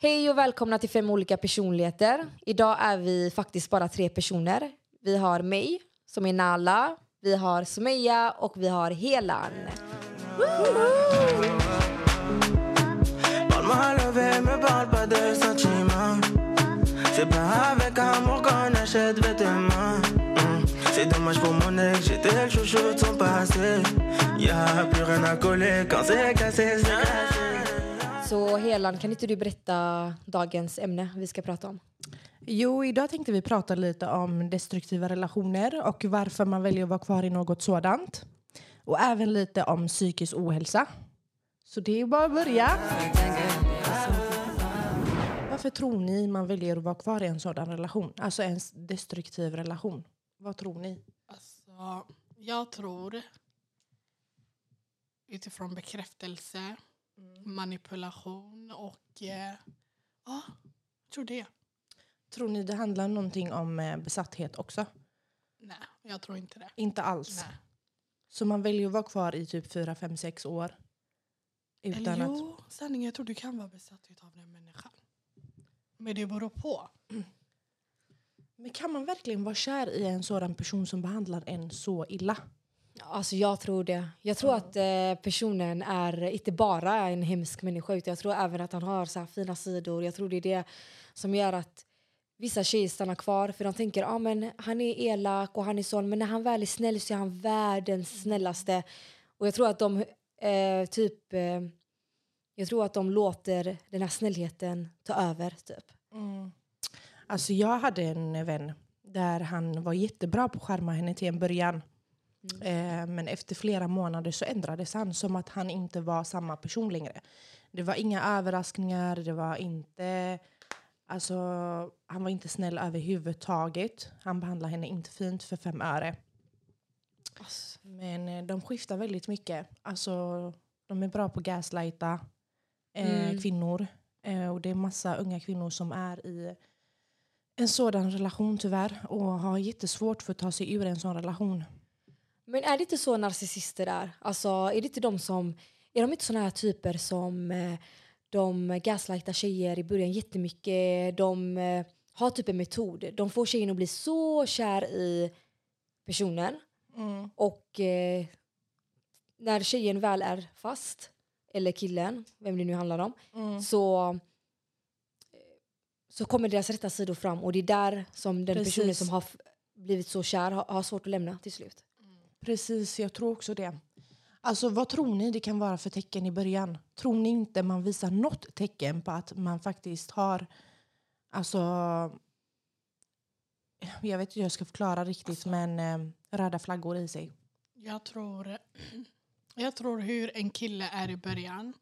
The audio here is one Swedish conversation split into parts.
Hej och välkomna till Fem olika personligheter. Idag är vi faktiskt bara tre personer. Vi har mig, som är Nala, vi har Sumeya och vi har Helan. C'est dommage pour mon ex, j'étais le chouchou de son passé. Y'a plus rien à coller quand c'est cassé, c'est cassé. Så Helan, kan inte du berätta dagens ämne vi ska prata om? Jo, idag tänkte vi prata lite om destruktiva relationer och varför man väljer att vara kvar i något sådant. Och även lite om psykisk ohälsa. Så det är bara att börja. Varför tror ni man väljer att vara kvar i en sådan relation? Alltså en destruktiv relation. Vad tror ni? Alltså, jag tror utifrån bekräftelse, manipulation och... eh, Ja, jag tror det. Tror ni det handlar någonting om eh, besatthet också? Nej, jag tror inte det. Inte alls. Nej. Så man väljer att vara kvar i typ 4, 5, 6 år. Utan Eller att... jo, sanningen, jag tror du kan vara besatt av den människan. Men det beror på. Men kan man verkligen vara kär i en sådan person som behandlar en så illa? Alltså jag tror det. Jag tror att eh, personen är inte bara en hemsk människa utan jag tror även att han har så fina sidor. Jag tror det är det som gör att vissa tjejer stannar kvar för de tänker ah, men han är elak och han är sån men när han väl är snäll så är han världens snällaste. Och jag tror att de eh, typ eh, jag tror att de låter den här snällheten ta över typ. Alltså jag hade en vän där han var jättebra på att skärma henne till en början. Eh, men efter flera månader så ändrades han som att han inte var samma person längre. Det var inga överraskningar, det var inte... Alltså, han var inte snäll överhuvudtaget. Han behandlade henne inte fint för fem öre. Men eh, de skiftar väldigt mycket. Alltså, de är bra på att gaslighta eh, kvinnor. Eh, och det är massa unga kvinnor som är i en sådan relation tyvärr och har jättesvårt för att ta sig ur en sån relation. Men är det inte så narcissister är? Alltså, är det inte de som... Är de inte såna här typer som eh, de gaslightar tjejer i början jättemycket? De eh, har typ en metod. De får tjejen att bli så kär i personen. Och eh, när tjejen väl är fast, eller killen, vem det nu handlar om, så eh, så kommer deras rätta sidor fram och det är där som den Precis. personen som har blivit så kär har, har svårt att lämna till slut. Precis, jag tror också det. Alltså vad tror ni det kan vara för tecken i början? Tror ni inte man visar något tecken på att man faktiskt har, alltså, jag vet inte hur jag ska förklara riktigt, men eh, röda flaggor i sig. Jag tror, jag tror hur en kille är i början,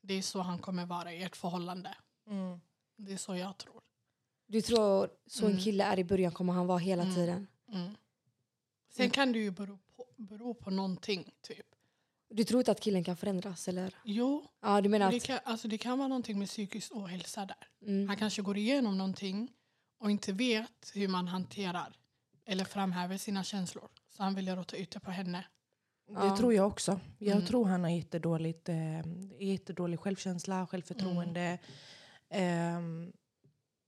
det är så han kommer vara i ett förhållande. Det är så jag tror. Du tror så en kille är i början kommer han vara hela tiden? Sen kan det ju bero bero på någonting, typ. Du tror inte att killen kan förändras? Eller? Jo, Ja, du menar det att... kan, alltså det kan vara någonting med psykisk ohälsa där. Mm. Han kanske går igenom någonting och inte vet hur man hanterar eller framhäver sina känslor. Så han väljer att ta ut det på henne. Det tror jag också. Jag tror han har jättedåligt, eh, jättedålig självkänsla, självförtroende. Ehm,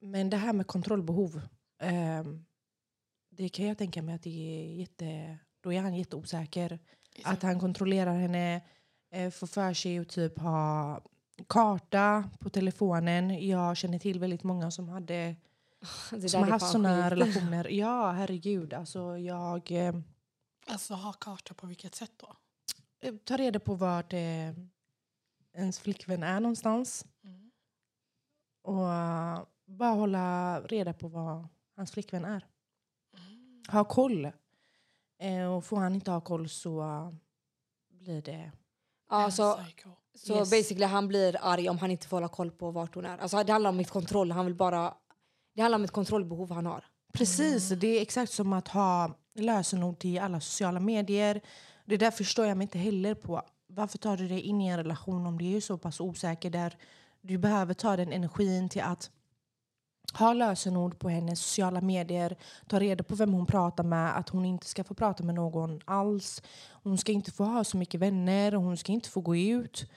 men det här med kontrollbehov, ehm, det kan jag tänka mig att det är jätte, då är han jätteosäker. Att han kontrollerar henne, eh, får för sig att typ ha karta på telefonen. Jag känner till väldigt många som hade det som har är haft såna relationer. Ja, herregud. Alltså, jag eh, Alltså ha karta på vilket sätt då? tar reda på vart eh, ens flickvän är någonstans. Och eh, bara hålla reda på var hans flickvän är. Ha koll. Eh, och får han inte ha koll så blir det... Ja, så, Yes. basically han blir arg om han inte får hålla koll på vart hon är. Alltså det handlar om ett kontroll. Han vill bara... Det handlar om ett kontrollbehov han har. Precis, det är exakt som att ha lösenord till alla sociala medier. Det där förstår jag mig inte heller på. Varför tar du dig in i en relation om det är så pass osäker där du behöver ta den energin till att ha lösenord på hennes sociala medier, ta reda på vem hon pratar med, att hon inte ska få prata med någon alls. Hon ska inte få ha så mycket vänner och hon ska inte få gå ut.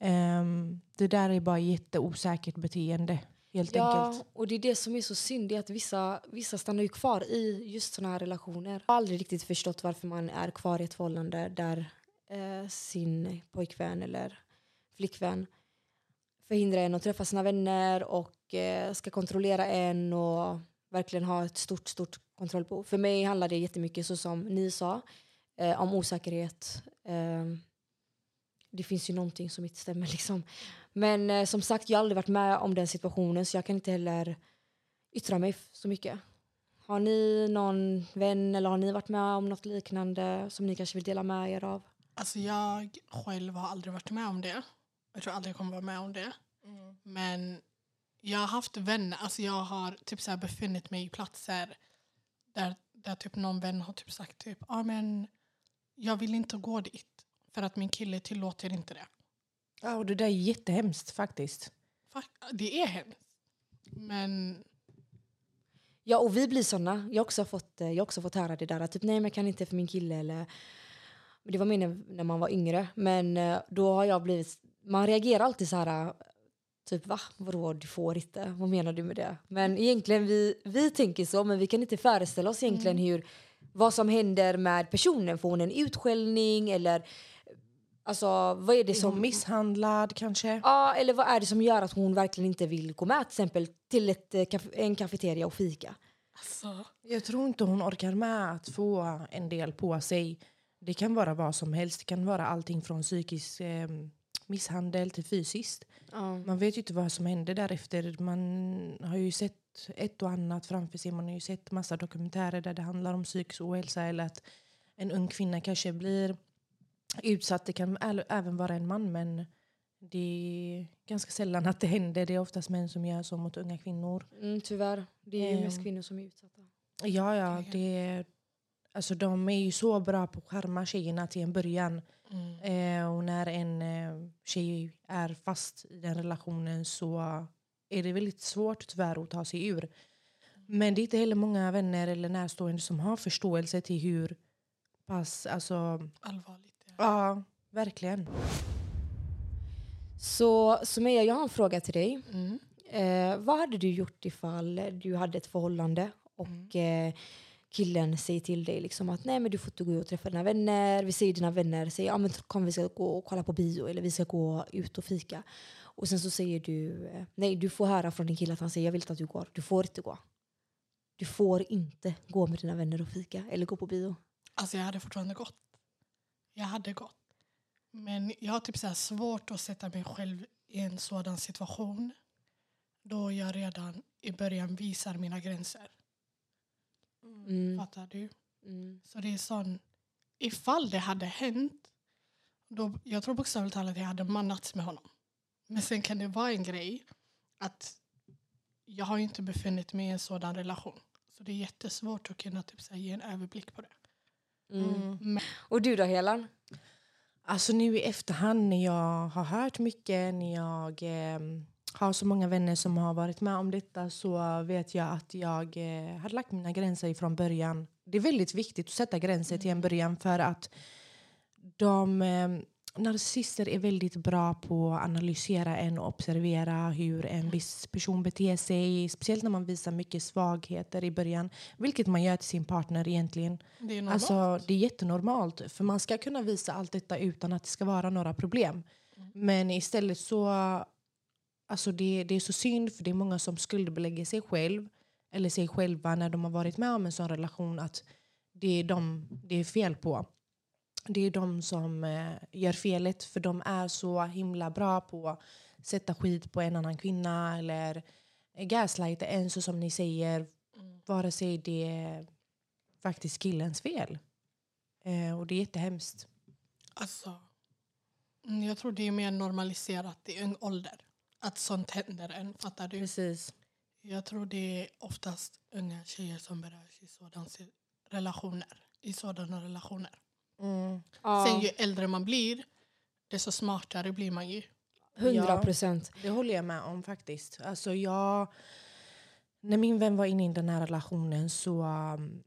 Ehm, det där är bara jätteosäkert beteende. Helt Ja, enkelt. och det är det som är så synd, det är att vissa, vissa stannar ju kvar i just såna här relationer. Jag har aldrig riktigt förstått varför man är kvar i ett förhållande där eh, sin pojkvän eller flickvän förhindrar en att träffa sina vänner och ska kontrollera en och verkligen ha ett stort, stort kontrollbehov. För mig handlar det jättemycket, så som ni sa, eh, om osäkerhet. Eh, det finns ju någonting som inte stämmer liksom. Men eh, som sagt, jag har aldrig varit med om den situationen så jag kan inte heller yttra mig så mycket. Har ni någon vän eller har ni varit med om något liknande som ni kanske vill dela med er av? Alltså jag själv har aldrig varit med om det. Jag tror aldrig jag kommer vara med om det. Men jag har haft vänner, alltså jag har typ så befunnit mig i platser där, där typ någon vän har typ sagt typ, ah, men jag vill inte gå dit för att min kille tillåter inte det. Ja, och det där är jättehemskt faktiskt. Det är hemskt. Men Ja, och vi blir såna. Jag har också fått, eh, jag har också fått höra det där att typ, nej men jag kan inte för min kille eller det var mer när, när man var yngre. Men eh, då har jag blivit, man reagerar alltid så här typ va, vadå du får inte, vad menar du med det? Men egentligen vi, vi tänker så men vi kan inte föreställa oss egentligen hur, vad som händer med personen. Får hon en utskällning eller alltså vad är det Är som hon misshandlad kanske? Ja, eller vad är det som gör att hon verkligen inte vill gå med till exempel till ett, eh, en kafeteria och fika? alltså, Jag tror inte hon orkar med att få en del på sig. Det kan vara vad som helst. Det kan vara allting från psykisk eh, misshandel till fysiskt. Man vet ju inte vad som händer därefter. Man har ju sett ett och annat framför sig. Man har ju sett massa dokumentärer där det handlar om psykisk ohälsa eller att en ung kvinna kanske blir utsatt. Det kan även vara en man men det är ganska sällan att det händer. Det är oftast män som gör så mot unga kvinnor. Mm, tyvärr, det är ju mest Ehm. kvinnor som är utsatta. Ja, ja. Det alltså, de är ju så bra på att skärma tjejerna till en början. mm. Eh, och när en eh, tjej är fast i den relationen så är det väldigt svårt tyvärr att ta sig ur. Men det är inte heller många vänner eller närstående som har förståelse till hur pass... Alltså, allvarligt. Ja. ja, verkligen. Så Sumaya, jag har en fråga till dig. Mm. Eh, vad hade du gjort ifall du hade ett förhållande och eh, killen säger till dig liksom att nej men du får inte gå och träffa dina vänner. Vi säger dina vänner säger ja men kom vi ska gå och kolla på bio eller vi ska gå ut och fika. Och sen så säger du nej du får höra från din kille att han säger jag vill inte att du går. Du får inte gå. Du får inte gå med dina vänner och fika eller gå på bio. Alltså jag hade fortfarande gått. Jag hade gått. Men jag har typ så här svårt att sätta mig själv i en sådan situation då jag redan i början visar mina gränser. Mm. Fattar du? Mm. Så det är sån... Ifall det hade hänt, då, jag tror bokstavligt talat att jag hade mannats med honom. Men sen kan det vara en grej att jag har inte befunnit mig i en sådan relation. Så det är jättesvårt att kunna typ, så här, ge en överblick på det. Mm. Men, Och du då Helan? Alltså nu i efterhand när jag har hört mycket, när jag eh, har så många vänner som har varit med om detta så vet jag att jag eh, hade lagt mina gränser ifrån början. Det är väldigt viktigt att sätta gränser till en början för att de eh, narcissister är väldigt bra på att analysera en och observera hur en viss person beter sig. Speciellt när man visar mycket svagheter i början, vilket man gör till sin partner egentligen. det är normalt. Alltså, det är jättenormalt. För man ska kunna visa allt detta utan att det ska vara några problem. Men istället så... Alltså det, det är så synd för det är många som skuldbelägger sig själv eller sig själva när de har varit med om en sån relation att det är de det är fel på. Det är de som eh, gör felet för de är så himla bra på att sätta skit på en annan kvinna eller gaslighta en så som ni säger vare sig det är faktiskt killens fel. Eh, och det är jättehemskt. Alltså, mm, jag tror det är mer normaliserat i ung ålder. Att sånt händer en. Fattar du? Precis. Jag tror det är oftast unga tjejer som berörs i sådana relationer. I sådana relationer. Mm. Sen ju äldre man blir, desto smartare blir man ju. 100 procent. Det håller jag med om faktiskt. Alltså jag, när min vän var inne i den här relationen så um,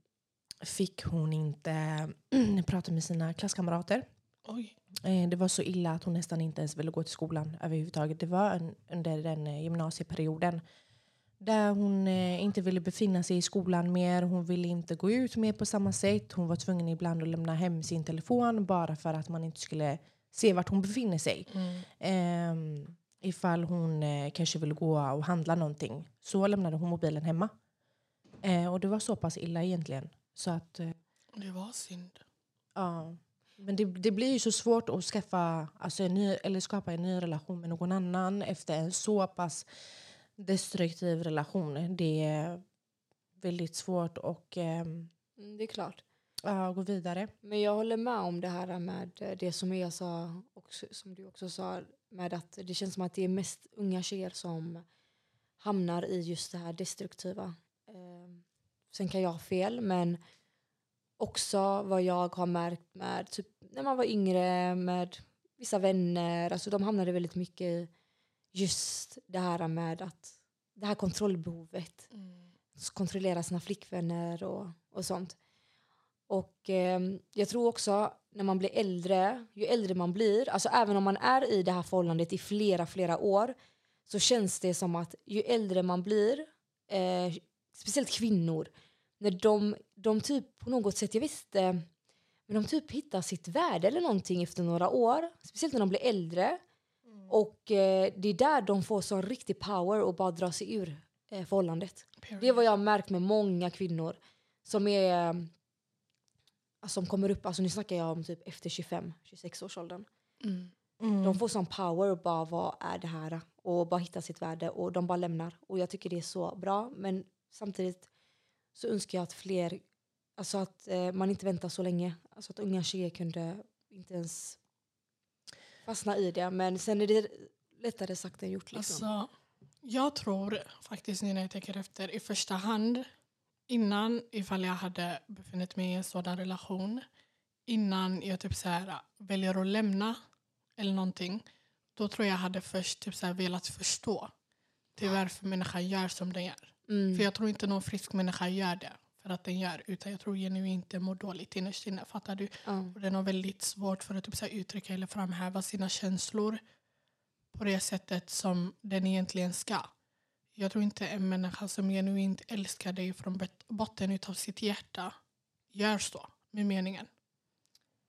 fick hon inte prata med sina klasskamrater. Oj. Eh, det var så illa att hon nästan inte ens ville gå till skolan överhuvudtaget. Det var en, under den eh, gymnasieperioden. Där hon eh, inte ville befinna sig i skolan mer. Hon ville inte gå ut mer på samma sätt. Hon var tvungen ibland att lämna hem sin telefon bara för att man inte skulle se vart hon befinner sig. Eh, ifall hon eh, kanske ville gå och handla någonting så lämnade hon mobilen hemma. Och det var så pass illa egentligen. Så att, Det var synd. ja. Men det, det blir ju så svårt att skaffa, alltså en ny, eller skapa en ny relation med någon annan efter en så pass destruktiv relation. Det är väldigt svårt att ehm, Mm, det är klart. ja, gå vidare. Men jag håller med om det här med eh, det som jag sa, och som du också sa, med att det känns som att det är mest unga tjejer som hamnar i just det här destruktiva. Eh, Sen kan jag ha fel, men också vad jag har märkt med typ, när man var yngre med vissa vänner, alltså de hamnade väldigt mycket i just det här med att det här kontrollbehovet. Kontrollera sina flickvänner och, och sånt. Och eh, jag tror också när man blir äldre, ju äldre man blir, alltså även om man är i det här förhållandet i flera, flera år, så känns det som att ju äldre man blir, eh, speciellt kvinnor, när de, de typ på något sätt, jag visste, men de typ hittar sitt värde eller någonting efter några år, speciellt när de blir äldre. Och eh, det är där de får så riktig power och bara dra sig ur eh, förhållandet. Det är vad jag har märkt med många kvinnor som är alltså, som kommer upp, alltså nu snackar jag om typ efter 25-26 års åldern. Mm. De får sån power och bara vad är det här? Och bara hitta sitt värde och de bara lämnar. Och jag tycker det är så bra. Men samtidigt så önskar jag att fler, alltså att eh, man inte väntar så länge. Alltså att unga tjejer kunde inte ens fastna i det. Men sen är det lättare sagt än gjort. Liksom. Alltså, jag tror faktiskt nu när jag tänker efter i första hand innan ifall jag hade befunnit mig i en sådan relation innan jag typ så här, äh, väljer att lämna eller någonting då tror jag hade först typ så här, velat förstå till varför människan gör som den gör. Mm. För jag tror inte någon frisk människa gör det för att den gör utan jag tror genuint den mår dåligt innerst inne. Fattar du? Ja. Och den har väldigt svårt för att typ så här uttrycka eller framhäva sina känslor på det sättet som den egentligen ska. Jag tror inte en människa som genuint älskar dig från bot- botten av sitt hjärta gör så med meningen.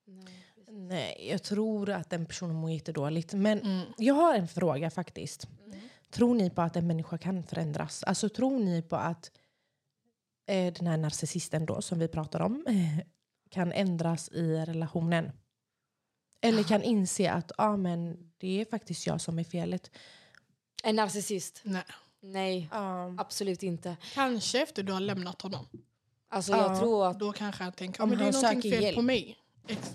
Nej. Nej, jag tror att den personen mår jättedåligt. Men Mm. jag har en fråga faktiskt. Tror ni på att en människa kan förändras? Alltså tror ni på att eh, den här narcissisten då som vi pratar om eh, kan ändras i relationen? Eller kan inse att ah, men det är faktiskt jag som är felet. En narcissist? Nej. Nej, Um, absolut inte. Kanske efter du har lämnat honom. Alltså Ja. jag tror att Då kanske han tänker att det är söker fel på hjälp. mig. Ex-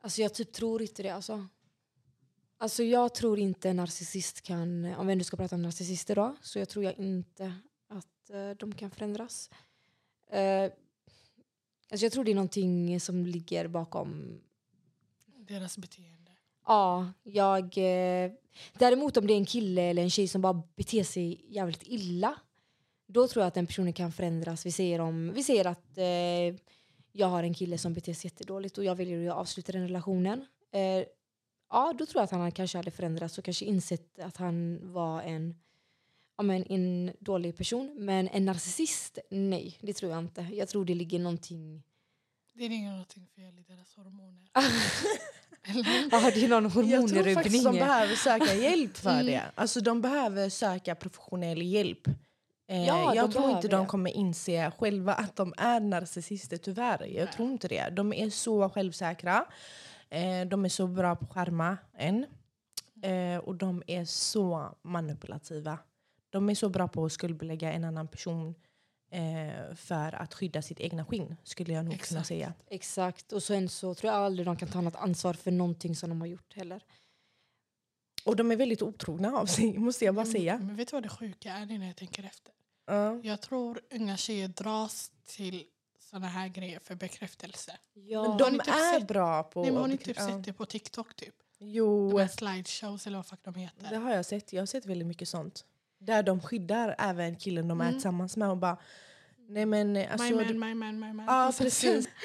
Alltså jag typ tror inte det. Alltså. Alltså jag tror inte en narcissist kan, om vi ändå ska prata om narcissister då, så jag tror jag inte att eh, de kan förändras. Eh, alltså jag tror det är någonting som ligger bakom, Deras beteende. ja, jag... Eh, däremot om det är en kille eller en tjej som bara beter sig jävligt illa, då tror jag att den personen kan förändras. Vi säger, om, vi säger att eh, jag har en kille som beter sig jättedåligt och jag väljer att avsluta den relationen. Eh, ja, då tror jag att han kanske hade förändrats och kanske insett att han var en, ja, men en dålig person. Men en narcissist, nej, det tror jag inte. Jag tror det ligger någonting... Det är inget någonting fel i deras hormoner. Ja, det är någon jag tror faktiskt hormonrubbning. de behöver söka hjälp för Mm. det. Alltså de behöver söka professionell hjälp. Eh, Ja, jag tror inte de kommer inse själva att de är narcissister, tyvärr. Jag Nej. tror inte det. De är så självsäkra. Eh, de är så bra på skärma en. Eh, och de är så manipulativa. De är så bra på att skuldbelägga en annan person eh, för att skydda sitt egna skinn, skulle jag nog kunna Exakt. säga. Exakt. Och sen så tror jag aldrig de kan ta något ansvar för någonting som de har gjort heller. Och de är väldigt otrogna av sig, måste jag bara säga. Men vet du vad det sjuka är nu när jag tänker efter? Ja. Jag tror unga tjejer dras till såna här grejer för bekräftelse. Ja. Men de typ är sett- bra på... Nej, men har ni typ ja. sett det på TikTok typ? Jo, De här slideshows eller vad fuck de det heter. har jag sett. Jag har sett väldigt mycket sånt. Där de skyddar även killen de är Mm. tillsammans med och bara... Nej men alltså... my man, du- my man, my man. Ja, så- precis. Det.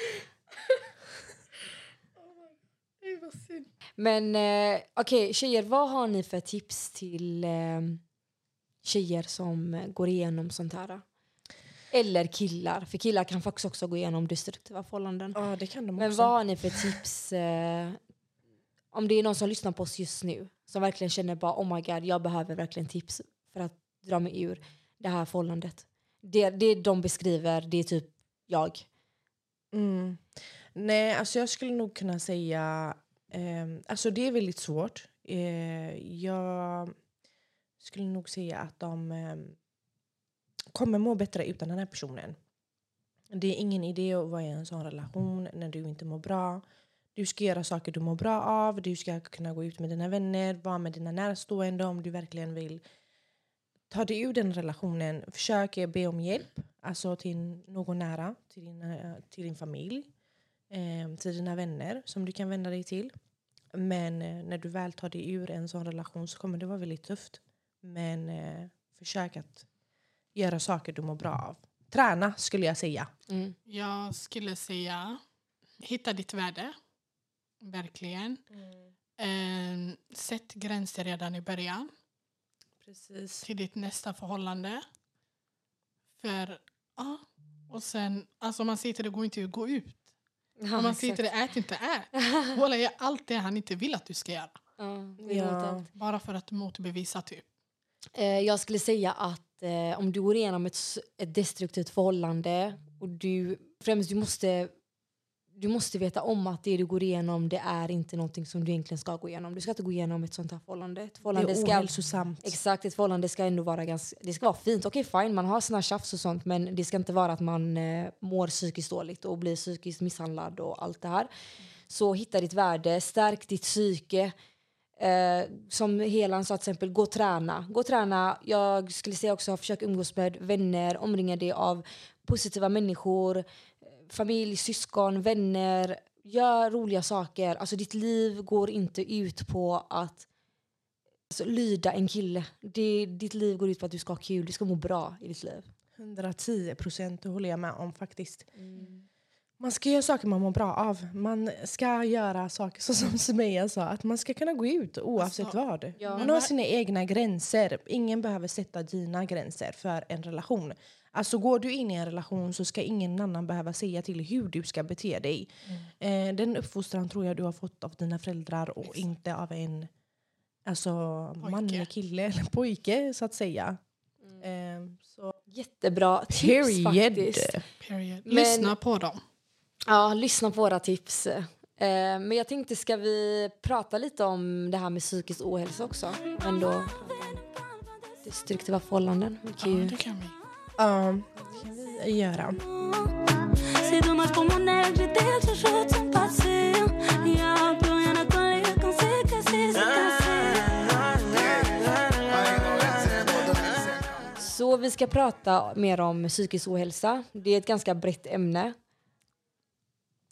Men eh, okej, tjejer, vad har ni för tips till eh, tjejer som går igenom sånt här? Eller killar, för killar kan faktiskt också gå igenom destruktiva förhållanden. Ja, det kan de Men också. vad har ni för tips eh, om det är någon som lyssnar på oss just nu som verkligen känner bara oh my god, jag behöver verkligen tips för att dra mig ur det här förhållandet. Det, det de beskriver, det är typ jag. Mm. Nej, alltså jag skulle nog kunna säga... Eh, alltså det är väldigt svårt. Eh, jag skulle nog säga att de eh, kommer må bättre utan den här personen. Det är ingen idé att vara i en sån relation när du inte mår bra. Du ska göra saker du mår bra av. Du ska kunna gå ut med dina vänner, vara med dina närstående om du verkligen vill. Ta dig ur den relationen. Försök be om hjälp alltså till någon nära, till din, eh, till din familj, eh, till dina vänner som du kan vända dig till. Men eh, när du väl tar dig ur en sån relation så kommer det vara väldigt tufft. Men eh, försök att göra saker du mår bra av. Träna skulle jag säga. Mm. Jag skulle säga hitta ditt värde. Verkligen. Eh, sätt gränser redan i början Precis. till ditt nästa förhållande. För, ja. Och sen, alltså om man säger till det går inte att gå ut. Ja, om man säger till det ät inte ät. Walla, gör allt det han inte vill att du ska göra. Ja, det Ja. Bara för att motbevisa typ. Eh, jag skulle säga att eh, om du går igenom ett, ett destruktivt förhållande och du främst du måste du måste veta om att det du går igenom det är inte någonting som du egentligen ska gå igenom. Du ska inte gå igenom ett sånt här förhållande. Ett Det förhållande är ska, ohälsosamt. exakt, ett förhållande ska ändå vara ganska, det ska vara fint. Okej fine, man har sina tjafs och sånt men det ska inte vara att man eh, mår psykiskt dåligt och blir psykiskt misshandlad och allt det här. Så hitta ditt värde, stärk ditt psyke. Eh, som Helan sa till exempel, gå och träna. Gå och träna. Jag skulle säga också försök umgås med vänner, omringa dig av positiva människor, familj, syskon, vänner. Gör roliga saker. Alltså ditt liv går inte ut på att alltså, lyda en kille. Det, ditt liv går ut på att du ska ha kul, du ska må bra i ditt liv. 110 procent, det håller jag med om faktiskt. Man ska göra saker man mår bra av. Man ska göra saker så som Sumeya sa, att man ska kunna gå ut oavsett Alltså, vad. ja. Man har sina egna gränser. Ingen behöver sätta dina gränser för en relation. Alltså går du in i en relation så ska ingen annan behöva säga till hur du ska bete dig. Eh, den uppfostran tror jag du har fått av dina föräldrar och inte av en alltså, manlig kille eller pojke så att säga. Eh, så Jättebra tips period. faktiskt. Period. Men- Lyssna på dem. Ja, lyssna på våra tips. Eh, men jag tänkte, ska vi prata lite om det här med psykisk ohälsa också? Men då destruktiva förhållanden. Vi Ja, kan ju... det kan vi. Ja, det kan vi göra. Så vi ska prata mer om psykisk ohälsa. Det är ett ganska brett ämne.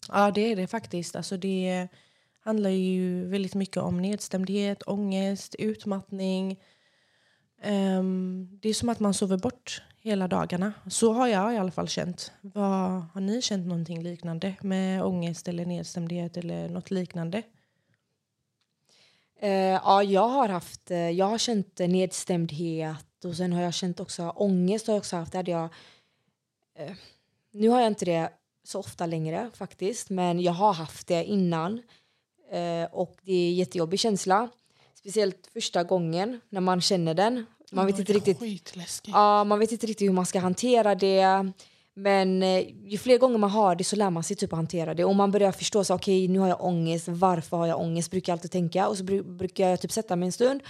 Ja, det är det faktiskt. Alltså det handlar ju väldigt mycket om nedstämdhet, ångest, utmattning. Um, det är som att man sover bort hela dagarna. Så har jag i alla fall känt. Vad, har ni känt någonting liknande med ångest eller nedstämdhet eller något liknande? Uh, ja, jag har haft, eh, jag har känt nedstämdhet och sen har jag känt också ångest. Har jag också haft. Det hade jag, uh, nu har jag inte det så ofta längre faktiskt, men jag har haft det innan. Eh, och det är en jättejobbig känsla. Speciellt första gången när man känner den. Man vet inte riktigt. Ja, man vet inte riktigt hur man ska hantera det. Men eh, ju fler gånger man har det så lär man sig typ att hantera det. Och man börjar förstå så okej nu har jag ångest, varför har jag ångest? Brukar jag alltid tänka. Och så bru- brukar jag typ sätta mig en stund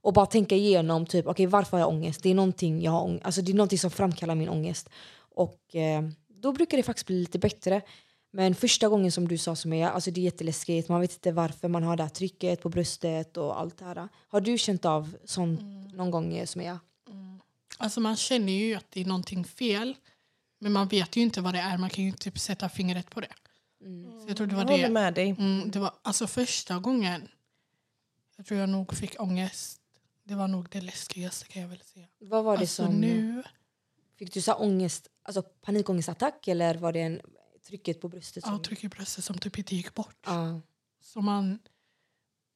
och bara tänka igenom typ okej varför har jag ångest? Det är någonting jag har ång- alltså det är någonting som framkallar min ångest. Och eh, då brukar det faktiskt bli lite bättre. Men första gången som du sa som är, alltså det är jätteläskigt. Man vet inte varför man har det här trycket på bröstet och allt det här. Har du känt av sånt någon gång som är? Alltså man känner ju att det är någonting fel. Men man vet ju inte vad det är. Man kan ju typ sätta fingret på det. Så jag tror det var Jag håller det. med dig. Mm, det var alltså första gången. Jag tror jag nog fick ångest. Det var nog det läskigaste kan jag väl säga. Vad var det Alltså som... nu. Fick du så ångest, alltså panikångestattack eller var det en trycket på bröstet? Ja, Som... tryck i bröstet som typ inte gick bort. Ja. Så man,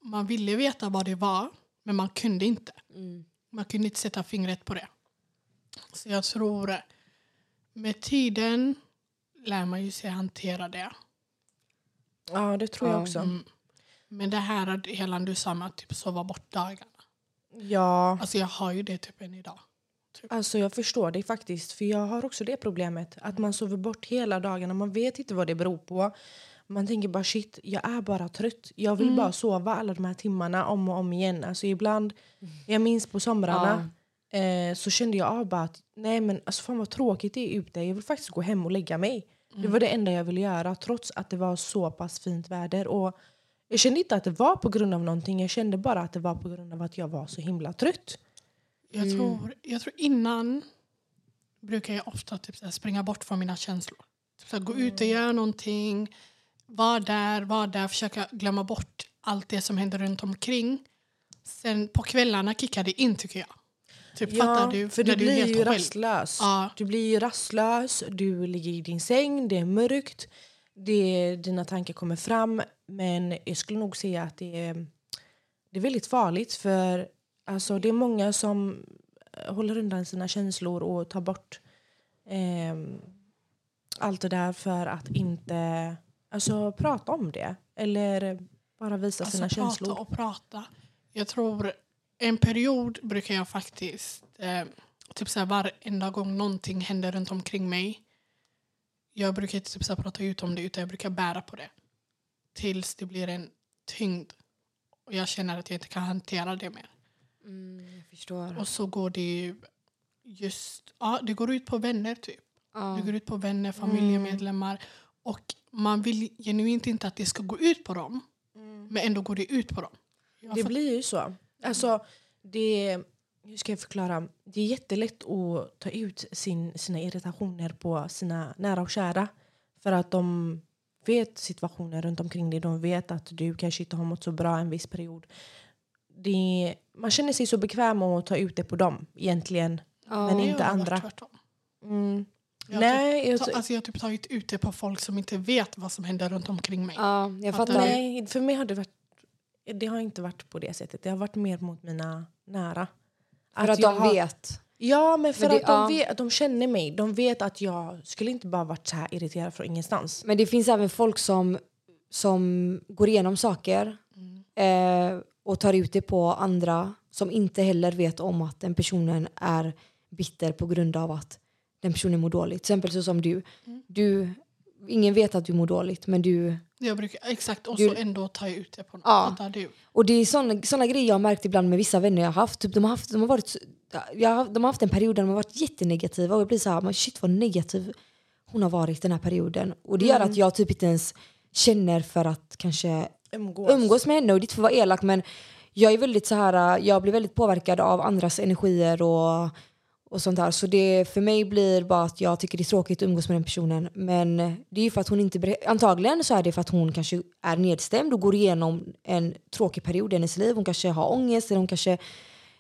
man ville veta vad det var, men man kunde inte. Mm. Man kunde inte sätta fingret på det. Så jag tror med tiden lär man ju sig hantera det. Ja, det tror jag Ja. också. Mm. Men det här att hela du sa med att typ sova bort dagarna. Ja, Alltså jag har ju det typ än idag. Alltså jag förstår det faktiskt. För jag har också det problemet. Att man sover bort hela dagarna. Man vet inte vad det beror på. Man tänker bara shit, jag är bara trött. Jag vill bara sova alla de här timmarna om och om igen. Alltså ibland, jag minns på somrarna. Eh, så kände jag av bara att nej men alltså fan vad tråkigt det är ute. Jag vill faktiskt gå hem och lägga mig. Det var det enda jag ville göra trots att det var så pass fint väder. Och jag kände inte att det var på grund av någonting. Jag kände bara att det var på grund av att jag var så himla trött. Jag, tror, jag tror innan brukar jag ofta typ så springa bort från mina känslor. Typ så gå ut och göra någonting. Var där, var där. Försöka glömma bort allt det som händer runt omkring. Sen på kvällarna kickar det in tycker jag. Typ, fattar du? för du är blir helt ju själv. rastlös. Ja. Du blir ju rastlös, du ligger i din säng, det är mörkt. Det, dina tankar kommer fram. Men jag skulle nog säga att det är, det är väldigt farligt. För alltså, det är många som eh, håller undan sina känslor och tar bort ehm, allt det där för att inte alltså, prata om det. Eller bara visa Alltså sina prata känslor. och prata. Jag tror en period brukar jag faktiskt, eh, typ så här, varenda gång någonting händer runt omkring mig. Jag brukar inte typ så här, prata ut om det utan jag brukar bära på det. Tills det blir en tyngd. Och jag känner att jag inte kan hantera det mer. Mm, jag förstår. Och så går det ju just, ja det går ut på vänner typ. Ja. Det går ut på vänner, familjemedlemmar. Och man vill genuint inte att det ska gå ut på dem. Men ändå går det ut på dem. Jag Det blir ju så. Alltså, det, hur ska jag förklara? Det är jättelätt att ta ut sin, sina irritationer på sina nära och kära. För att de vet situationen runt omkring dig. De vet att du kanske inte har mått så bra en viss period. Det, man känner sig så bekväm att ta ut det på dem egentligen. Ja. men inte andra. Mm. Jag Nej, typ, jag, ta, alltså jag har typ tagit ut det på folk som inte vet vad som händer runt omkring mig. Ja, jag Fattar nej, för mig har det varit det har inte varit på det sättet. Det har varit mer mot mina nära. För att jag de har- vet. Ja, men för Men det- att de, ja. vet, de känner mig. De vet att jag skulle inte bara varit så här irriterad från ingenstans. Men det finns även folk som, som går igenom saker eh, och tar ut det på andra som inte heller vet om att den personen är bitter på grund av att den personen mår dåligt. Till exempel så som du. du ingen vet att du mår dåligt men du... Jag brukar, exakt, och Du- så ändå tar jag ut det på någon. Ja. Fattar du? Och det är såna, såna grejer jag har märkt ibland med vissa vänner jag har haft. Typ de, har haft de, har varit, jag de har haft en period där de har varit jättenegativa och jag blir så här, men shit vad negativ hon har varit den här perioden. Och det gör att jag typ inte ens känner för att kanske Umgås. umgås med henne och det är inte för att vara elak men jag är väldigt så här, jag blir väldigt påverkad av andras energier och, och sånt där. Så det för mig blir bara att jag tycker det är tråkigt att umgås med den personen. Men det är ju för att hon inte, antagligen så är det för att hon kanske är nedstämd och går igenom en tråkig period i hennes liv. Hon kanske har ångest eller hon kanske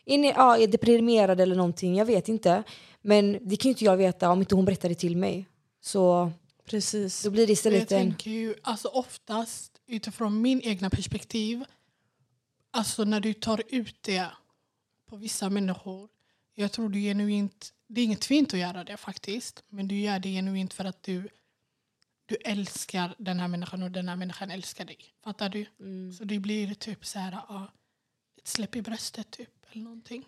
in, ja, är deprimerad eller någonting. Jag vet inte. Men det kan ju inte jag veta om inte hon berättar det till mig. Så Precis. då blir det Jag istället en... tänker ju, alltså oftast utifrån min egna perspektiv, alltså när du tar ut det på vissa människor, jag tror du genuint, det är inget fint att göra det faktiskt, men du gör det genuint för att du, du älskar den här människan och den här människan älskar dig. Fattar du? Mm. Så det blir typ så här, ja, ett släpp i bröstet typ, eller någonting.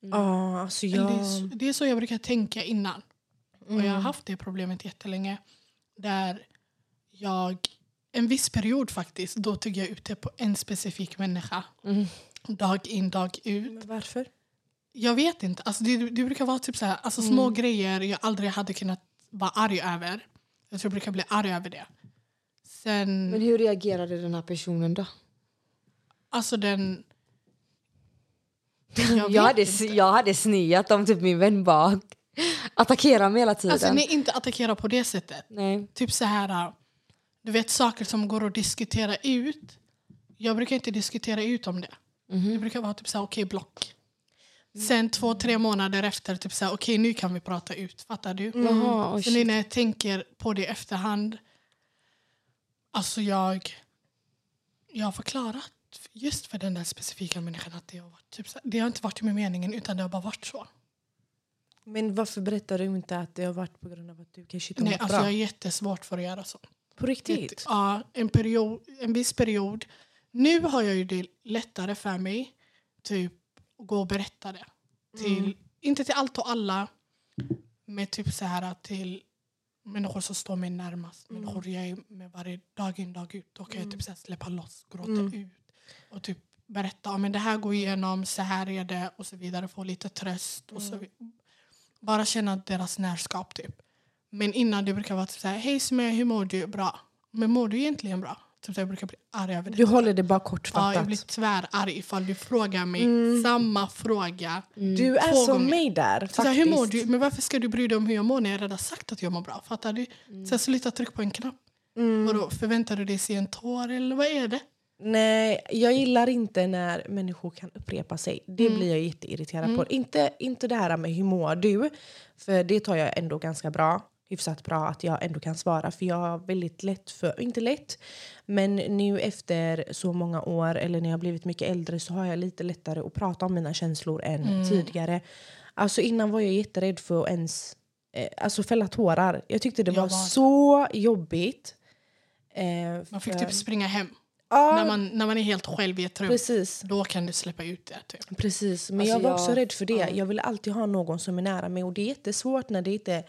Ja, alltså Eller jag... Det, är, så- det är så jag brukar tänka innan. Och jag har Mm. haft det problemet jättelänge. Där jag, en viss period faktiskt, då tog jag ut det på en specifik människa. Mm. Dag in, dag ut. Men varför? Jag vet inte. Alltså det, det brukar vara typ så här, alltså små grejer jag aldrig hade kunnat vara arg över. Jag tror jag brukar bli arg över det. Sen, Men hur reagerade den här personen då? alltså den... Jag, vet hade, inte. jag hade sniat om typ min vän bara attackerar mig hela tiden. Alltså nej, inte attackera på det sättet. Nej. Typ så här, du vet saker som går att diskutera ut. Jag brukar inte diskutera ut om det. Mhm. Det brukar vara typ så här, okej block. Sen två, tre månader efter, typ så här, okej nu kan vi prata ut. Fattar du? Jaha, oh, Så nu när jag tänker på det i efterhand, alltså jag, jag har förklarat. just för den där specifika människan att det har varit typ så, det har inte varit med meningen utan det har bara varit så. Men varför berättar du inte att det har varit på grund av att du kanske inte har Nej, alltså bra? jag är jättesvårt för att göra så. På riktigt? Ja, en, period, en viss period. Nu har jag ju det lättare för mig typ att gå och berätta det. Till, Mm. Inte till allt och alla, men typ så här till människor som står mig närmast. Mm. Människor jag är med varje dag in dag ut. Då kan jag typ så här släppa loss, gråta Mm. ut och typ berätta om det här går igenom, så här är det och så vidare. Få lite tröst. Och Mm. så, vid- bara känna deras närskap typ. Men innan det brukar vara typ så här, hej Sumaya, hur mår du? Bra. Men mår du egentligen bra? Typ så jag brukar bli arg över det. Du håller det bara Ja, kortfattat. jag blir tvärarg ifall du frågar mig Mm. samma fråga. Du är som gånger. mig där. Så här, hur mår faktiskt. du? Men varför ska du bry dig om hur jag mår när jag redan sagt att jag mår bra? Fattar du? Så jag slutar trycka på en knapp. Mm. Vadå, förväntar du dig se en tår eller vad är det? Nej, jag gillar inte när människor kan upprepa sig. Det Mm. blir jag jätteirriterad på. Inte, inte det här med hur mår du? För det tar jag ändå ganska bra. Hyfsat bra att jag ändå kan svara. För jag har väldigt lätt för, inte lätt, men nu efter så många år eller när jag har blivit mycket äldre så har jag lite lättare att prata om mina känslor än Mm. tidigare. Alltså innan var jag jätterädd för att ens eh, alltså fälla tårar. Jag tyckte det Jag var, var så jobbigt. Eh, Man fick för- typ springa hem. Ja, När, man, när man är helt själv i ett rum. precis. Då kan du släppa ut det. Typ. Precis, men Alltså jag var jag- också rädd för det. ja. Jag vill alltid ha någon som är nära mig och det är jättesvårt när det inte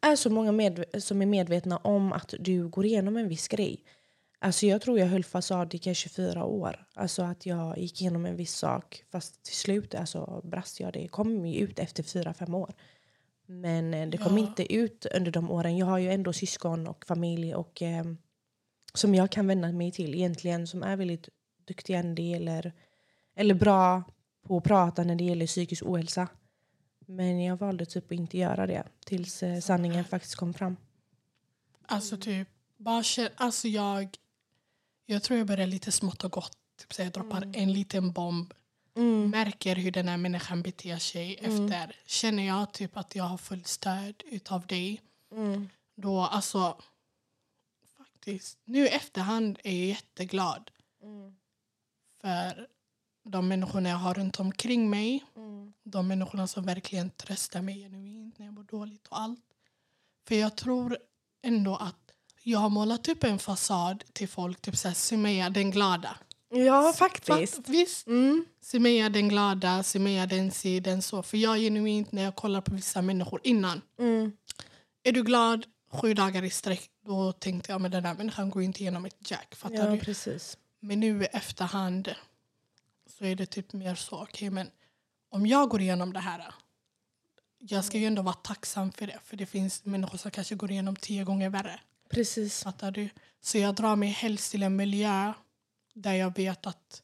är så många med, som är medvetna om att du går igenom en viss grej. Alltså jag tror jag höll fasad i kanske fyra år. Alltså att jag gick igenom en viss sak fast till slut alltså, brast jag. Det kom ju ut efter fyra, fem år. Men eh, det kom Ja. inte ut under de åren. Jag har ju ändå syskon och familj och eh, som jag kan vända mig till egentligen som är väldigt duktiga när det gäller eller bra på att prata när det gäller psykisk ohälsa. Men jag valde typ att inte göra det tills eh, sanningen faktiskt kom fram. Alltså typ, bara alltså jag, jag tror jag börjar lite smått och gott. Typ så jag droppar en liten bomb. Märker hur den här människan beter sig efter. Känner jag typ att jag har full stöd utav dig. Då alltså, faktiskt, nu i efterhand är jag jätteglad. För de människorna jag har runt omkring mig. De människorna som verkligen tröstar mig genuint när jag mår dåligt och allt. För jag tror ändå att jag har målat upp en fasad till folk, typ såhär Sumaya den glada. Ja, faktiskt. Fatt, visst? Mm. Sumaya den glada, Sumaya den si, den så. För jag genuint när jag kollar på vissa människor innan. Mm. Är du glad sju dagar i sträck, då tänkte jag men den här människan går inte igenom ett jack. Fattar Ja, du? precis. Men nu i efterhand så är det typ mer så, okej men om jag går igenom det här jag ska ju ändå vara tacksam för det för det finns människor som kanske går igenom tio gånger värre. Precis. Fattar du? Så jag drar mig helst till en miljö där jag vet att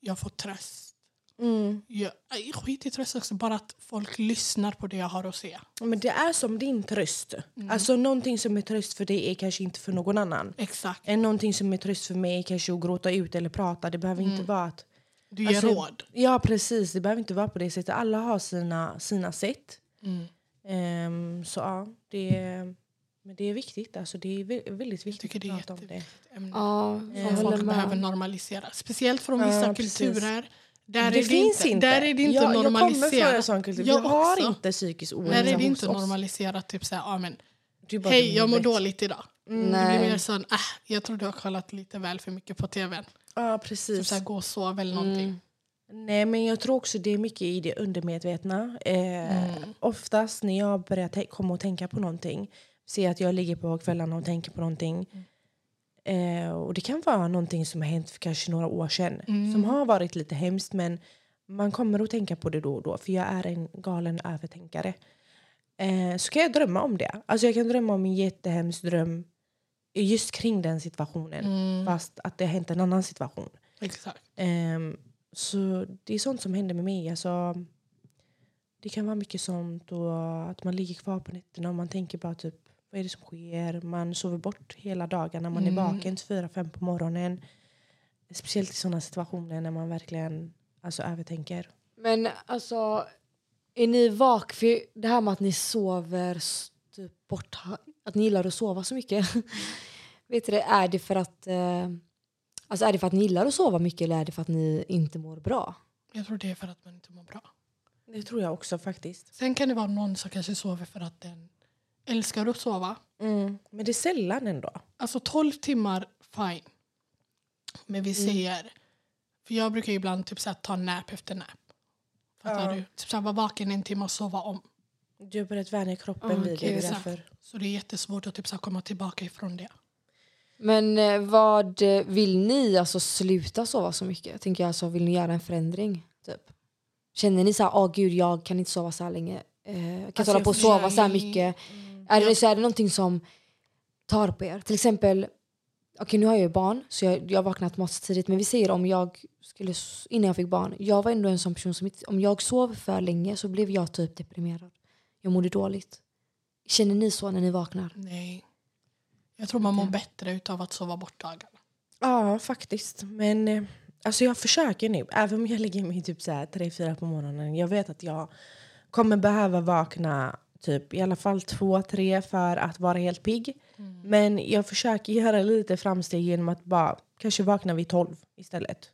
jag får tröst. Mm. Jag, skit i tröst också, bara att folk lyssnar på det jag har att säga. Men det är som din tröst. Mm. Alltså någonting som är tröst för dig är kanske inte för någon annan. Exakt. Någonting som är tröst för mig är kanske att gråta ut eller prata. Det behöver inte vara att... Du ger Alltså, råd. Ja, precis. Det behöver inte vara på det sättet. Alla har sina, sina sätt. Mm. Ehm, så ja, det är, men det är viktigt. Alltså, det är vä- väldigt viktigt det är att prata om det. jätteviktigt ämne. Ja, som folk behöver normalisera. Speciellt från vissa Ja, kulturer. Där det är finns inte, inte. Där är det inte jag, jag kommer från en normaliserat. sån kultur. Jag Vi har också. inte psykisk ohälsa Där är det inte normaliserat. Typ såhär, ah, men, Det är bara hej jag mår dåligt idag. Mm. Det blir Nej. mer sån, äh, jag tror du har kollat lite väl för mycket på tvn. Ja, Typ precis. såhär, gå och sov eller någonting. Mm. Nej, men jag tror också det är mycket i det undermedvetna. Eh, Mm. Oftast när jag börjar komma och tänka på någonting, ser att jag ligger på kvällarna och tänker på någonting. Eh, och det kan vara någonting som har hänt för kanske några år sedan. Mm. Som har varit lite hemskt men man kommer att tänka på det då och då. För jag är en galen övertänkare. Eh, så kan jag drömma om det. Alltså jag kan drömma om en jättehemsk dröm just kring den situationen. Mm. Fast att det har hänt en annan situation. Exakt. Ehm, så det är sånt som händer med mig. Alltså, det kan vara mycket sånt och att man ligger kvar på nätterna och man tänker bara typ vad är det som sker? Man sover bort hela dagarna, man är Mm. vaken till fyra, fem på morgonen. Speciellt i sådana situationer när man verkligen alltså, övertänker. Men alltså, är ni vak för det här med att ni sover typ bort, att ni gillar att sova så mycket? Vet du är det för att eh, Alltså är det för att ni gillar att sova mycket eller är det för att ni inte mår bra? Jag tror det är för att man inte mår bra. Det tror jag också faktiskt. Sen kan det vara någon som kanske sover för att den älskar att sova. Mm. Men det är sällan ändå. Alltså 12 timmar, fine. Men vi säger... För jag brukar ibland typ så här, ta nap efter nap. Fattar Ja. du? Typ så här, vara vaken en timme och sova om. Du har börjat vänja kroppen vid det. det. därför. Så det är jättesvårt att typ så komma tillbaka ifrån det. Men eh, vad eh, vill ni alltså sluta sova så mycket? Tänker jag alltså, vill ni göra en förändring? Typ? Känner ni så här, åh gud jag kan inte sova så här länge. Eh, jag kan inte Alltså, hålla på och sova så här mycket. Är, det, så är det någonting som tar på er? Till exempel, okej nu har jag ju barn så jag, jag vaknar automatiskt tidigt. Men vi säger om jag skulle, innan jag fick barn, jag var ändå en sån person som om jag sov för länge så blev jag typ deprimerad. Jag mådde dåligt. Känner ni så när ni vaknar? Nej. Jag tror man mår bättre av att sova bort dagarna. Ja, faktiskt. Men eh, alltså jag försöker nu. Även om jag lägger mig typ så här 3-4 på morgonen. Jag vet att jag kommer behöva vakna typ i alla fall 2-3 för att vara helt pigg. Men jag försöker göra lite framsteg genom att bara kanske vakna vid 12 istället.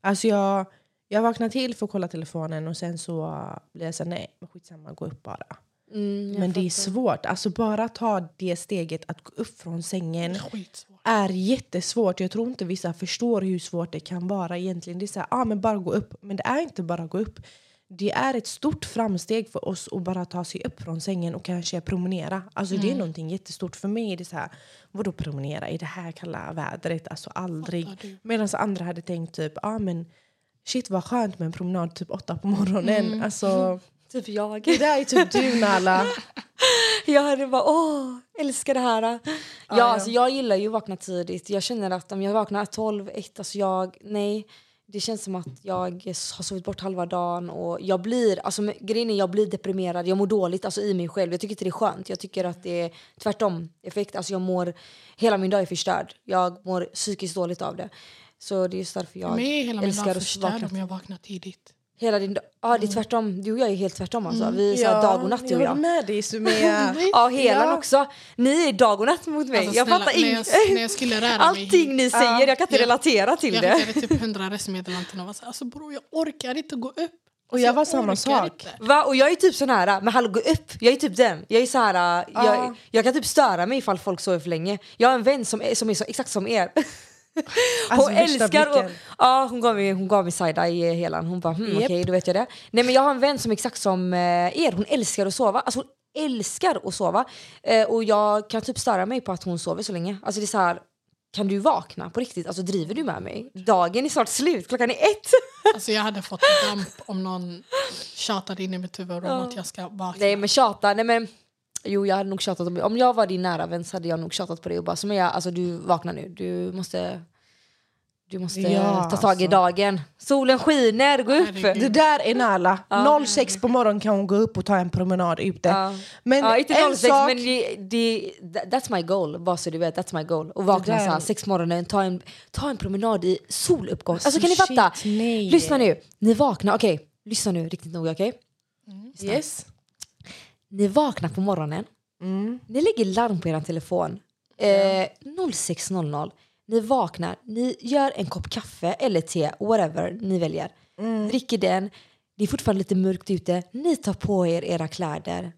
Alltså jag, jag vaknar till för att kolla telefonen och sen så blir jag så här, nej, skitsamma, gå upp bara. Mm, Men det är svårt. Alltså bara ta det steget att gå upp från sängen Skitsvårt. är jättesvårt. Jag tror inte vissa förstår hur svårt det kan vara egentligen. Det är så här, ah, men bara gå upp. Men det är inte bara gå upp. Det är ett stort framsteg för oss att bara ta sig upp från sängen och kanske promenera. Alltså det är någonting jättestort. För mig är det så här, vadå promenera i det här kalla vädret? Alltså aldrig. Medan andra hade tänkt typ, ah, men shit vad skönt med en promenad typ åtta på morgonen. Alltså, Typ jag. det där är typ du Nala. Jag hade bara åh, älskar det här. Ja, ja. Alltså, jag gillar ju att vakna tidigt. Jag känner att om jag vaknar 12, 1, alltså jag, nej. Det känns som att jag har sovit bort halva dagen och jag blir, alltså grejen är jag blir deprimerad, jag mår dåligt alltså i mig själv. Jag tycker inte det är skönt. Jag tycker att det är tvärtom effekt. Alltså jag mår, hela min dag är förstörd. Jag mår psykiskt dåligt av det. Så det är just därför För jag mig är hela min älskar dag att förstörd vakna. om jag vaknar tidigt. Hela din dag, ja det är tvärtom. Du och jag är helt tvärtom alltså. Vi är så här dag och natt du och jag jag. med dig Sumea. Ja, helan Ja. också. Ni är dag och natt mot mig. Alltså, jag snälla, fattar när, inget. jag, när jag skulle röra mig Allting ni säger, jag kan inte Ja. relatera till jag det. skickade typ hundra röstmeddelanden och var så alltså bror jag orkar inte gå upp. Och jag var Alltså, samma orkar sak. Va? Och jag är typ sån här, men hallå gå upp. Jag är typ den. Jag är så här, Ja. jag, jag kan typ störa mig ifall folk sover för länge. Jag har en vän som är, som är så, exakt som er. Alltså, hon älskar och, ja, hon gav mig, hon gav mig side i helan. Hon bara hmm, Japp. okej då vet jag det. Nej men jag har en vän som är exakt som eh, er. Hon älskar att sova. Alltså hon älskar att sova. Eh, och jag kan typ störa mig på att hon sover så länge. Alltså det är så här, kan du vakna på riktigt? Alltså driver du med mig? Dagen är snart slut, klockan är ett. Alltså jag hade fått damp om någon tjatade in i mitt huvud om att jag ska vakna. Nej men tjata, nej men Jo jag hade nog tjatat om Om jag var din nära vän så hade jag nog tjatat på dig och bara som jag, alltså du vaknar nu, du måste Du måste Ja, ta tag i alltså. dagen. Solen skiner, gå upp! Det där är Nala. 06 på morgonen kan hon gå upp och ta en promenad ute. Ja. Men ja, inte en 06 sak... men det, det, that- that's my goal, bara så du vet. That's my goal. Och vakna där- så här, sex på morgonen, ta en, ta en promenad i soluppgång. Alltså, Alltså, kan ni fatta? shit. Lyssna nu, ni vaknar, okej. lyssna nu riktigt noga, okej? Yes. Ni vaknar på morgonen, Mm. Ni lägger larm på er telefon. Eh, 06.00. Ni vaknar, ni gör en kopp kaffe eller te, whatever ni väljer. Dricker den, det är fortfarande lite mörkt ute. Ni tar på er era kläder,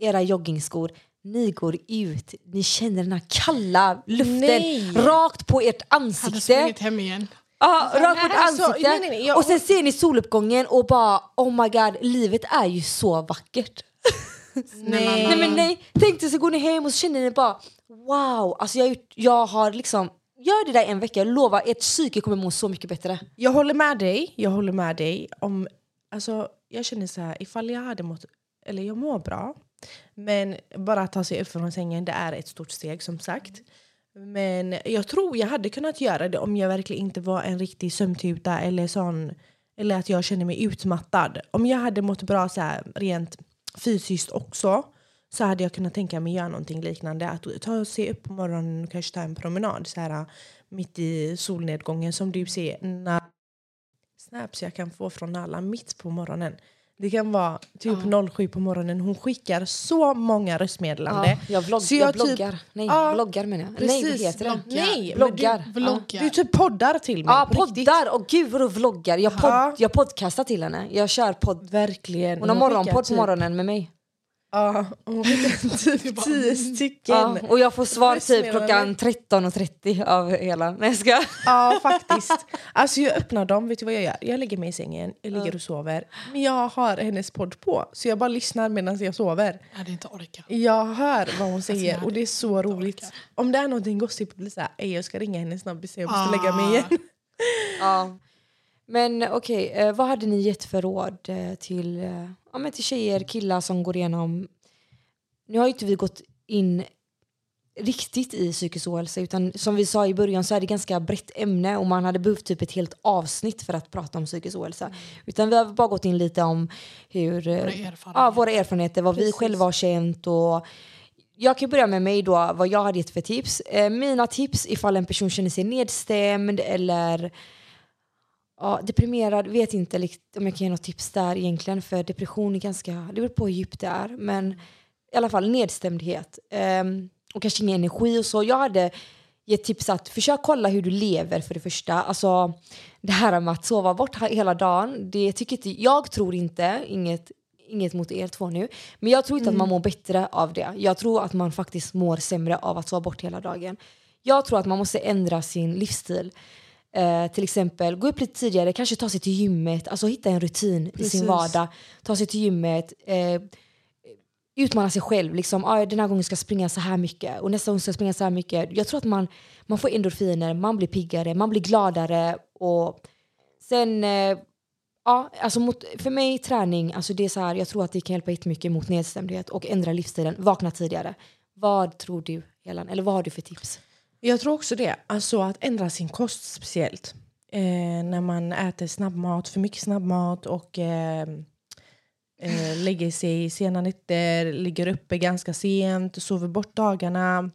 era joggingskor. Ni går ut, ni känner den här kalla luften Nej. rakt på ert hade ansikte. sprungit hem igen. Ja, rakt på ert Alltså, ansikte. nej, nej, nej, jag- Och sen ser ni soluppgången och bara oh my god, livet är ju så vackert. Nej. Nej men nej, tänk dig så går ni hem och så känner ni bara wow, alltså jag, har gjort- jag har liksom, gör det där en vecka, jag lovar ert psyke kommer må så mycket bättre. Jag håller med dig. Jag håller med dig. Om, alltså, jag känner så här, ifall jag hade mått... Eller jag mår bra. Men bara att ta sig upp från sängen, det är ett stort steg som sagt. Men jag tror jag hade kunnat göra det om jag verkligen inte var en riktig sömntuta eller sån. Eller att jag känner mig utmattad. Om jag hade mått bra så här, rent fysiskt också så hade jag kunnat tänka mig göra någonting liknande. Att ta sig upp på morgonen och kanske ta en promenad så här, mitt i solnedgången som du ser när snaps jag kan få från alla mitt på morgonen. Det kan vara typ 07 på morgonen. Hon skickar så många röstmeddelanden. Ja, jag, vlogg, Så jag, jag typ- bloggar. Nej, Ja, bloggar menar jag. Nej, vad precis, heter det? bloggar. Nej, Bloggar. Du, Vloggar. du typ poddar till mig. Ja, poddar! Och gud vadå vloggar? Jag, podd, Ja. jag podcastar till henne. Jag kör podd. Verkligen. Hon har morgonpodd på typ- morgonen med mig. Ja, hon typ tio stycken. Ja, och jag får svar typ klockan 13.30 av hela... Nej jag ska. Ja, faktiskt. Alltså jag öppnar dem, vet du vad jag gör? Jag lägger mig i sängen, jag ligger och sover. Men jag har hennes podd på, så jag bara lyssnar medan jag sover. Jag hade inte orkat. Jag hör vad hon säger jag och det är så roligt. orkat. Om det är någonting gossip blir det såhär, "Ey, jag ska ringa henne snabbt jag måste Ah. lägga mig igen. Ja. Men okej, eh, vad hade ni gett för råd eh, till, eh, ja, men till tjejer, killar som går igenom... Nu har ju inte vi gått in riktigt i psykisk ohälsa utan som vi sa i början så är det ganska brett ämne och man hade behövt typ ett helt avsnitt för att prata om psykisk ohälsa. Utan vi har bara gått in lite om hur, eh, Våra erfarenheter. ja, våra erfarenheter, vad vi Precis. själva har känt och jag kan börja med mig då, vad jag hade gett för tips. Eh, mina tips ifall en person känner sig nedstämd eller ja, deprimerad, vet inte om jag kan ge något tips där egentligen för depression är ganska, det beror på hur djupt det är men i alla fall nedstämdhet ehm, och kanske ingen energi och så. Jag hade gett tips att försök kolla hur du lever för det första. Alltså det här med att sova bort he- hela dagen, det tycker inte, jag tror inte, inget, inget mot er två nu, men jag tror inte att man mår bättre av det. Jag tror att man faktiskt mår sämre av att sova bort hela dagen. Jag tror att man måste ändra sin livsstil. Eh, till exempel gå upp lite tidigare, kanske ta sig till gymmet, alltså hitta en rutin i Precis. sin vardag. Ta sig till gymmet, eh, utmana sig själv. Liksom, ah, den här gången ska jag springa så här mycket och nästa gång ska jag springa så här mycket. Jag tror att man, man får endorfiner, man blir piggare, man blir gladare och sen eh, Ja, alltså mot, för mig träning, alltså det är så här, jag tror att det kan hjälpa jättemycket mot nedstämdhet och ändra livsstilen, vakna tidigare. Vad tror du, Helen? Eller vad har du för tips? Jag tror också det. Alltså att ändra sin kost speciellt. Eh, när man äter snabbmat, för mycket snabbmat och eh, eh, lägger sig sena nätter, ligger uppe ganska sent, sover bort dagarna.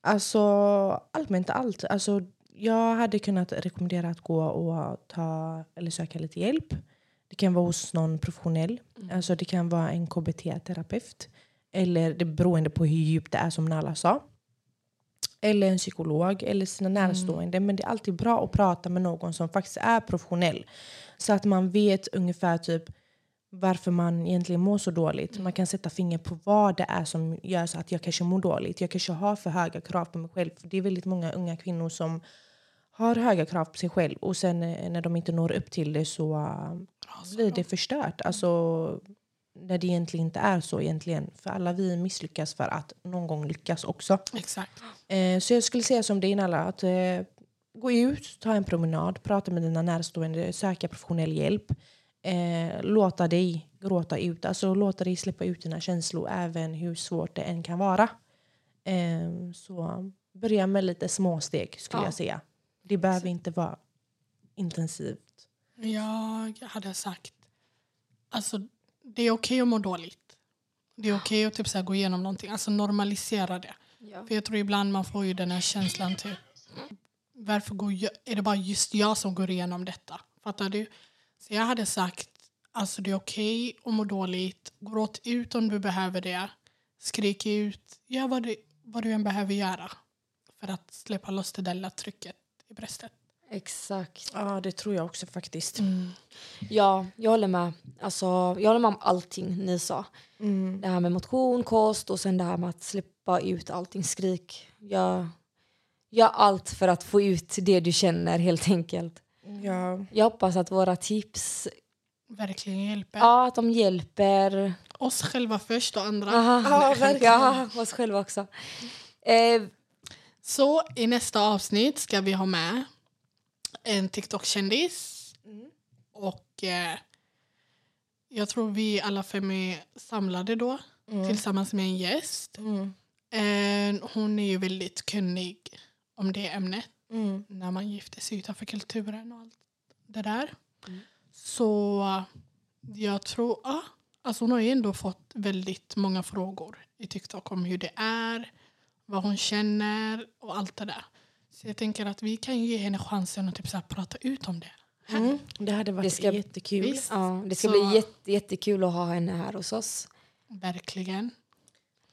Alltså allmänt allt. Alltså, jag hade kunnat rekommendera att gå och ta eller söka lite hjälp. Det kan vara hos någon professionell. Alltså det kan vara en KBT-terapeut. Eller det beroende på hur djupt det är som Nala sa eller en psykolog eller sina närstående. Men det är alltid bra att prata med någon som faktiskt är professionell. Så att man vet ungefär typ varför man egentligen mår så dåligt. Man kan sätta finger på vad det är som gör så att jag kanske mår dåligt. Jag kanske har för höga krav på mig själv. För det är väldigt många unga kvinnor som har höga krav på sig själv och sen eh, när de inte når upp till det så uh, blir det förstört. Alltså, när det egentligen inte är så egentligen. För alla vi misslyckas för att någon gång lyckas också. Exakt. Eh, så jag skulle säga som din alla att eh, gå ut, ta en promenad, prata med dina närstående, söka professionell hjälp. Eh, låta dig gråta ut, alltså låta dig släppa ut dina känslor även hur svårt det än kan vara. Eh, så börja med lite småsteg skulle Ja. jag säga. Det behöver inte vara intensivt. Jag hade sagt... Alltså, det är okej att må dåligt. Det är okej att typ så här gå igenom någonting. Alltså normalisera det. För jag tror ibland man får ju den här känslan typ... Varför går jag, är det bara just jag som går igenom detta? Fattar du? Så jag hade sagt alltså det är okej att må dåligt. Gråt ut om du behöver det. Skrik ut. Gör vad du, vad du än behöver göra för att släppa loss det där lilla trycket i bröstet. Exakt. Ja, det tror jag också faktiskt. Ja, jag håller med. Alltså, jag håller med om allting ni sa. Mm. Det här med motion, kost och sen det här med att släppa ut allting. Skrik. Gör, gör allt för att få ut det du känner helt enkelt. Ja. Jag hoppas att våra tips, Verkligen hjälper. ja, att de hjälper. Oss själva först och andra. Aha, Ja, verkligen. ja, oss själva också. Eh, Så i nästa avsnitt ska vi ha med en TikTok-kändis. Och eh, jag tror vi alla fem är samlade då tillsammans med en gäst. Mm. Eh, hon är ju väldigt kunnig om det ämnet. Mm. När man gifter sig utanför kulturen och allt det där. Så eh, jag tror... Ja, alltså hon har ju ändå fått väldigt många frågor i TikTok om hur det är, vad hon känner och allt det där. Så jag tänker att vi kan ge henne chansen att typ så prata ut om det Mm, det hade varit Det ska- jättekul. Visst. Ja, det ska Så- bli jätte, jättekul att ha henne här hos oss. Verkligen.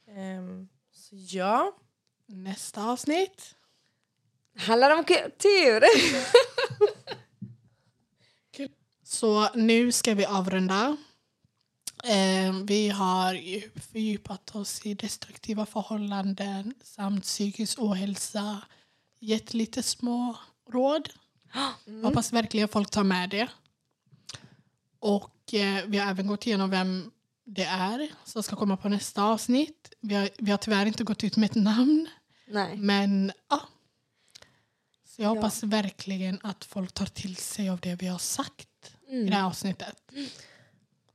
Ehm, så ja, Nästa avsnitt. Handlar om kultur. Så nu ska vi avrunda. Eh, vi har ju fördjupat oss i destruktiva förhållanden samt psykisk ohälsa. Gett lite små råd. Hoppas verkligen folk tar med det. Och eh, vi har även gått igenom vem det är som ska komma på nästa avsnitt. Vi har, vi har tyvärr inte gått ut med ett namn. Nej. Men ja. Så jag hoppas verkligen att folk tar till sig av det vi har sagt i det här avsnittet.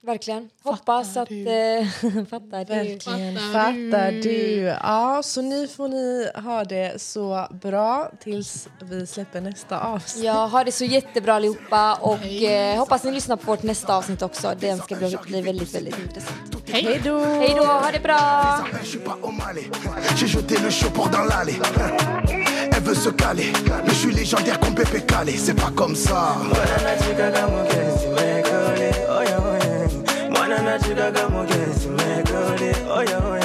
Verkligen. Fattar Hoppas att... du? Eh, fattar du? verkligen. Fattar Fattar du? du? Ja, så nu får ni ha det så bra tills vi släpper nästa avsnitt. Ja, ha det så jättebra allihopa och eh, hoppas ni lyssnar på vårt nästa avsnitt också. Den ska bli, bli väldigt, väldigt intressant. Hej då! Hej då, ha det bra! J'ai jeté le dans l'allée. Elle veut se caler. Mais je suis légendaire comme Pépé Calé. C'est pas comme ça. Kana chikaga mugezi mekore oya oya.